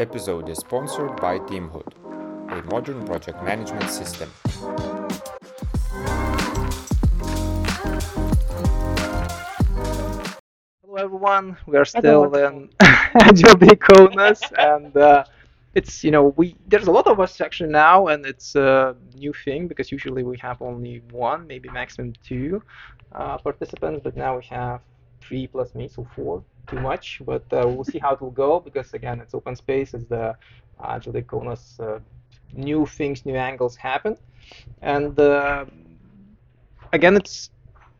episode is sponsored by Teamhood, a modern project management system. Hello everyone, we are still in Agile Day Kaunas and uh, it's you know we there's a lot of us actually now and it's a new thing because usually we have only one maybe maximum two uh, participants but now we have three plus me so four too much but uh, we'll see how it will go because again it's open space it's the Agile Day Kaunas uh, new things new angles happen and uh, again it's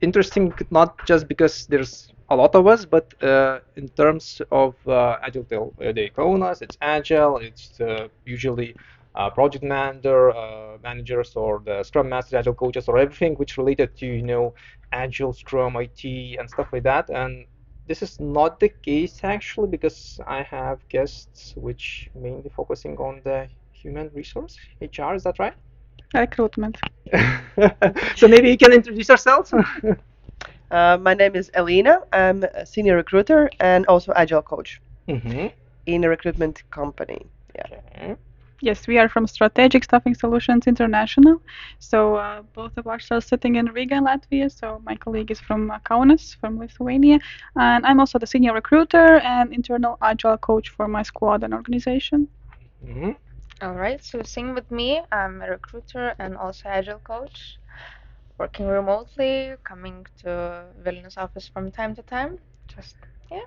interesting not just because there's a lot of us, but uh, in terms of uh, Agile uh, Day Kaunas, it's Agile, it's uh, usually uh, project manager, uh, managers, or the Scrum Master, Agile coaches, or everything which related to you know Agile, Scrum, IT, and stuff like that. And this is not the case actually because I have guests which mainly focusing on the human resource HR. Is that right? Recruitment. so maybe you can introduce yourselves. Uh, my name is Elena. I'm a senior recruiter and also agile coach mm-hmm. in a recruitment company. Yeah. Okay. Yes, we are from Strategic Staffing Solutions International. So uh, both of us are sitting in Riga, Latvia. So my colleague is from uh, Kaunas, from Lithuania, and I'm also the senior recruiter and internal agile coach for my squad and organization. Mm-hmm. All right, so same with me. I'm a recruiter and also agile coach, working remotely, coming to Vilnius office from time to time. Just yeah,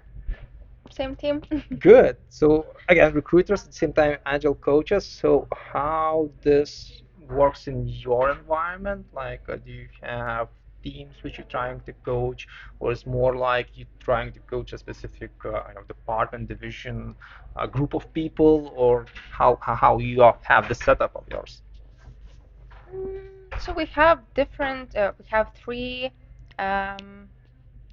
same team. Good. So again, recruiters at the same time agile coaches. So how this works in your environment? Like, uh, do you have teams which you're trying to coach, or is more like you're trying to coach a specific uh, you know, department, division, a group of people, or how how you have the setup of yours? So we have different. Uh, we have three um,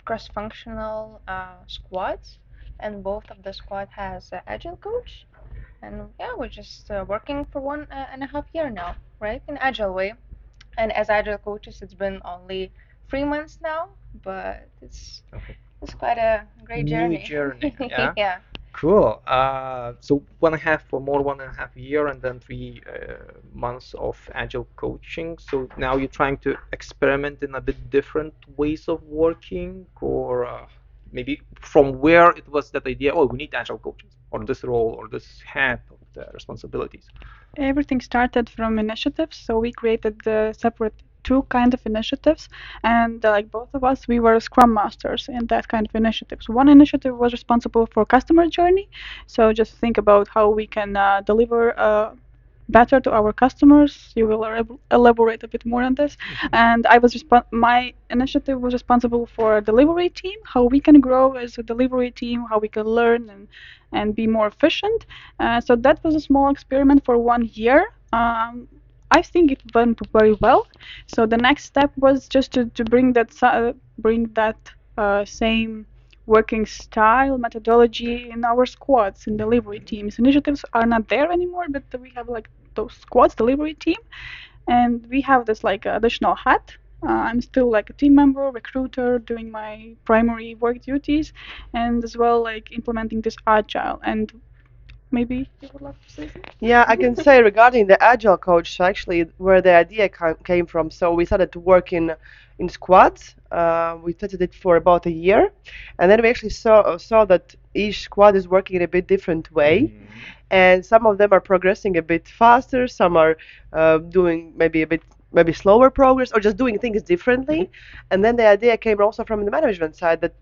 cross-functional uh, squads, and both of the squad has an agile coach. And yeah, we're just uh, working for one uh, and a half year now, right? In agile way. And as agile coaches, it's been only three months now, but it's Okay. it's quite a great New journey. journey, yeah? yeah. Cool. Uh, so one and a half for more one and a half year, and then three uh, months of agile coaching. So now you're trying to experiment in a bit different ways of working, or uh, maybe from where it was that idea. Oh, we need agile coaches, or this role, or this hat of the responsibilities. Everything started from initiatives. So we created the separate two kind of initiatives and uh, like both of us we were scrum masters in that kind of initiatives one initiative was responsible for customer journey so just think about how we can uh, deliver uh, better to our customers. You will elaborate a bit more on this. And i was respon my initiative was responsible for delivery team how we can grow as a delivery team how we can learn and and be more efficient. Uh, so that was a small experiment for one year. Um, I think it went very well. So the next step was just to, to bring that uh, bring that uh, same working style methodology in our squads and delivery teams. Initiatives are not there anymore, but we have like those squads delivery team, and we have this like additional hat. Uh, I'm still like a team member, recruiter, doing my primary work duties, and as well like implementing this agile. And maybe you would like to say something. Yeah, I can say regarding the agile coach, actually where the idea ca- came from. So we started to work in in squads. Uh, we tested it for about a year, and then we actually saw saw that each squad is working in a bit different way, and some of them are progressing a bit faster. Some are uh, doing maybe a bit maybe slower progress or just doing things differently. And then the idea came also from the management side that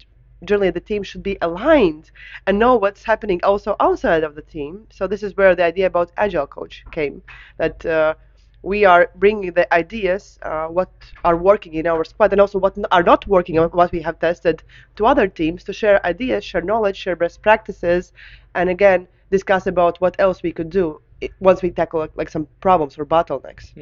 generally the team should be aligned and know what's happening also outside of the team. So this is where the idea about agile coach came. That uh, we are bringing the ideas, uh, what are working in our squad, and also what are not working, what we have tested to other teams to share ideas, share knowledge, share best practices, and again discuss about what else we could do once we tackle like, like some problems or bottlenecks.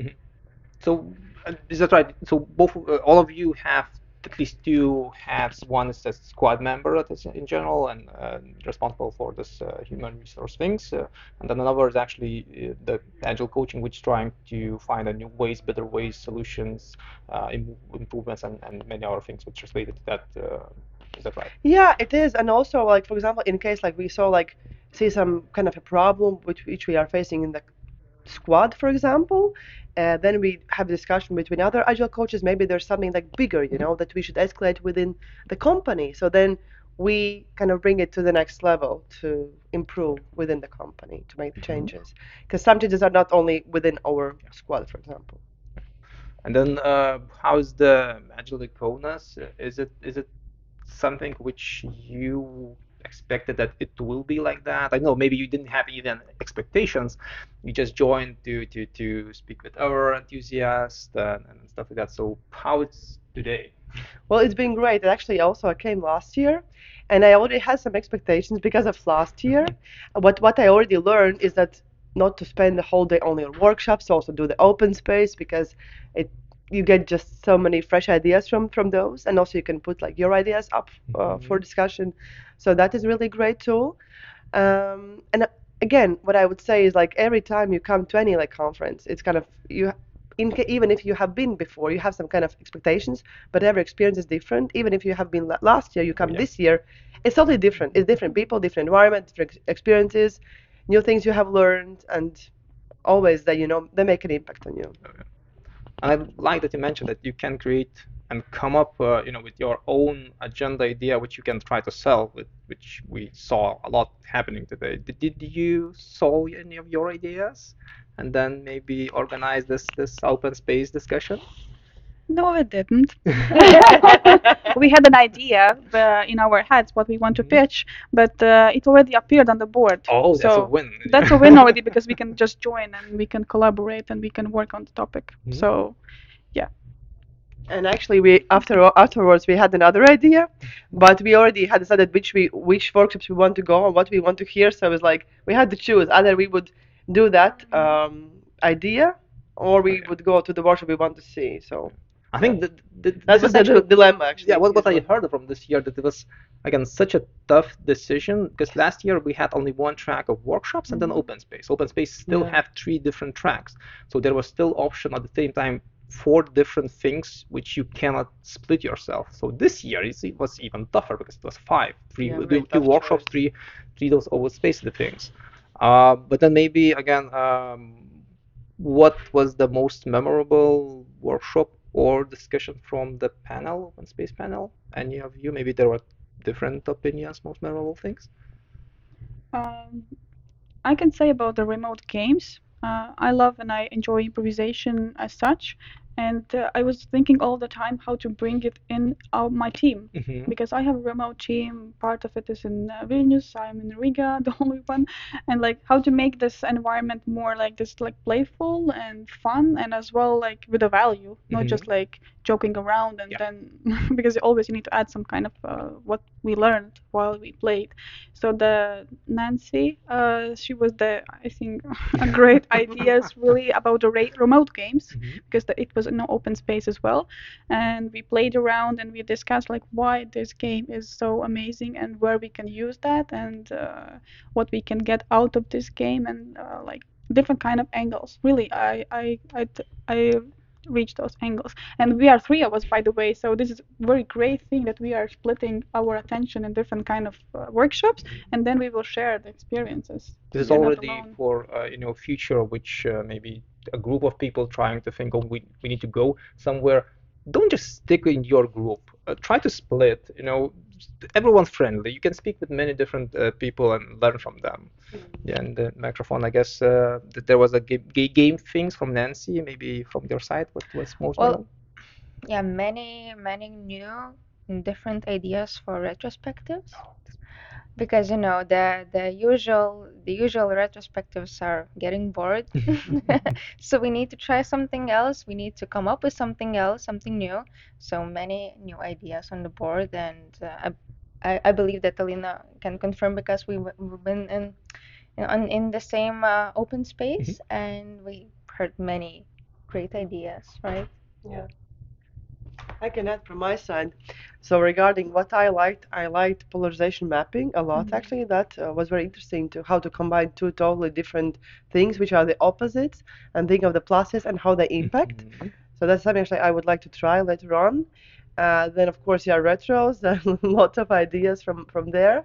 So uh, is that right? So both uh, all of you have at least two hats. One is a squad member in general and uh, responsible for this uh, human resource things, uh, and then another is actually uh, the agile coaching, which is trying to find a new ways, better ways, solutions, uh, im- improvements, and, and many other things which related to that. Uh, is that right? Yeah, it is, and also like for example, in case like we saw like see some kind of a problem which which we are facing in the squad, for example. Uh, then we have discussion between other agile coaches. Maybe there's something like bigger, you know, that we should escalate within the company. So then we kind of bring it to the next level to improve within the company to make the changes. Because some changes are not only within our squad, for example. And then, uh, how's the Agile Day Kaunas? Is it is it something which you expected that it will be like that? I know maybe you didn't have even expectations. You just joined to to to speak with our enthusiasts and, and stuff like that. So how it's today? Well, it's been great. Actually also I came last year, and I already had some expectations because of last year. Mm-hmm. But what I already learned is that not to spend the whole day only on workshops, also do the open space because it you get just so many fresh ideas from from those, and also you can put like your ideas up uh, for discussion. So that is really great tool. Um, and uh, again, what I would say is like every time you come to any like conference, it's kind of you. In, even if you have been before, you have some kind of expectations, but every experience is different. Even if you have been la- last year, you come yeah. this year, it's totally different. It's different people, different environment, different experiences, new things you have learned, and always that you know they make an impact on you. And I like that you mentioned that you can create and come up, uh, you know, with your own agenda idea, which you can try to sell, with which we saw a lot happening today. Did, did you solve any of your ideas, and then maybe organize this this open space discussion? No, it didn't. we had an idea uh, in our heads what we want to pitch, but uh, it already appeared on the board. Mm-hmm. Oh, that's a win. that's a win already because we can just join and we can collaborate and we can work on the topic. Mhm. So yeah. And actually, we after afterwards we had another idea, but we already had decided which we which workshops we want to go and what we want to hear. So it was like we had to choose either we would do that um, idea or we Okay. would go to the workshop we want to see. So I think that, that that this was is actually actually the dilemma. Actually, yeah what, what i heard from this year that it was again such a tough decision because last year we had only one track of workshops and then open space open space still Yeah. have three different tracks so there was still option at the same time four different things which you cannot split yourself so this year it was even tougher because it was five three Yeah, two workshops choice. three three those open space things uh, but then maybe again um, what was the most memorable workshop or discussion from the panel, open space panel? Any of you? Maybe there were different opinions, most memorable things. um, I can say about the remote games. Uh, I love and I enjoy improvisation as such, and uh, I was thinking all the time how to bring it in our, my team Mm-hmm. because I have a remote team. Part of it is in uh, Vilnius. I'm in Riga, the only one, and like how to make this environment more like this, like playful and fun, and as well like with a value, not just like joking around and Yeah. then because always you need to add some kind of uh, what we learned while we played. So the Nancy, uh, she was the I think a great ideas really about the ra- remote games Mhm. because the, it was in an open space as well. And we played around and we discussed like why this game is so amazing and where we can use that and uh, what we can get out of this game and uh, like different kind of angles. Really i i i, I reach those angles and we are three of us by the way so this is a very great thing that we are splitting our attention in different kind of uh, workshops and then we will share the experiences This is already for uh, you know future, which uh, maybe a group of people trying to think, oh, we we need to go somewhere. Don't just stick in your group. Uh, try to split. You know, everyone's friendly. You can speak with many different uh, people and learn from them. Yeah, and the microphone. I guess uh, that there was a ga- ga- game things from Nancy. Maybe from your side, what was most Well? Yeah, many, many new and different ideas for retrospectives. Because you know the the usual the usual retrospectives are getting bored. So we need to try something else. We need to come up with something else, something new. So many new ideas on the board, and uh, I, I I believe that Alina can confirm because we we've been in on, in the same uh, open space and we heard many great ideas, right? Yeah. I can add from my side. So regarding what I liked, I liked polarization mapping a lot. Mhm. Actually, that uh, was very interesting to how to combine two totally different things, which are the opposites, and think of the pluses and how they impact. Mhm. So that's something actually I would like to try later on. Uh, then of course yeah retros, lots of ideas from from there,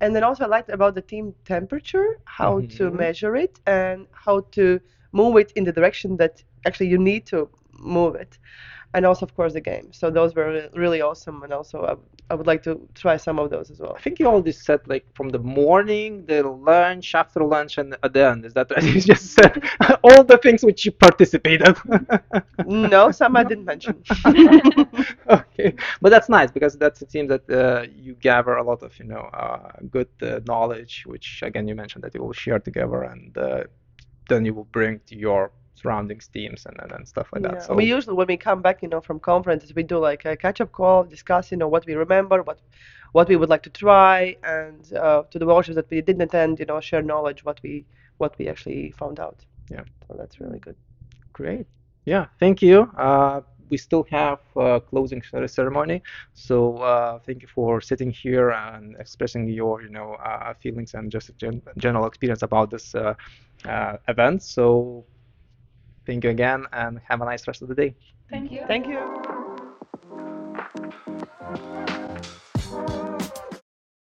and then also I liked about the team temperature, how to Mhm. measure it and how to move it in the direction that actually you need to move it, and also of course the game. So those were really awesome, and also I, I would like to try some of those as well. I think you already said like from the morning, the lunch, after lunch, and at the end. Is that right? You just said all the things which you participated. No, some I didn't mention. okay, but that's nice because that's a team that uh, you gather a lot of you know uh, good uh, knowledge, which again you mentioned that you will share together, and uh, then you will bring to your surroundings teams and, and, and stuff like Yeah, that. So we usually when we come back, you know, from conferences, we do like a catch-up call, discuss, you know, what we remember, what what we would like to try, and uh, to the workshops that we didn't attend, you know, share knowledge, what we what we actually found out. Yeah. So that's really good. Great. Yeah, thank you. Uh, we still have uh, closing ceremony, so uh, thank you for sitting here and expressing your, you know, uh, feelings and just gen general experience about this uh, uh, event. So thank you again, and have a nice rest of the day. Thank you. Thank you.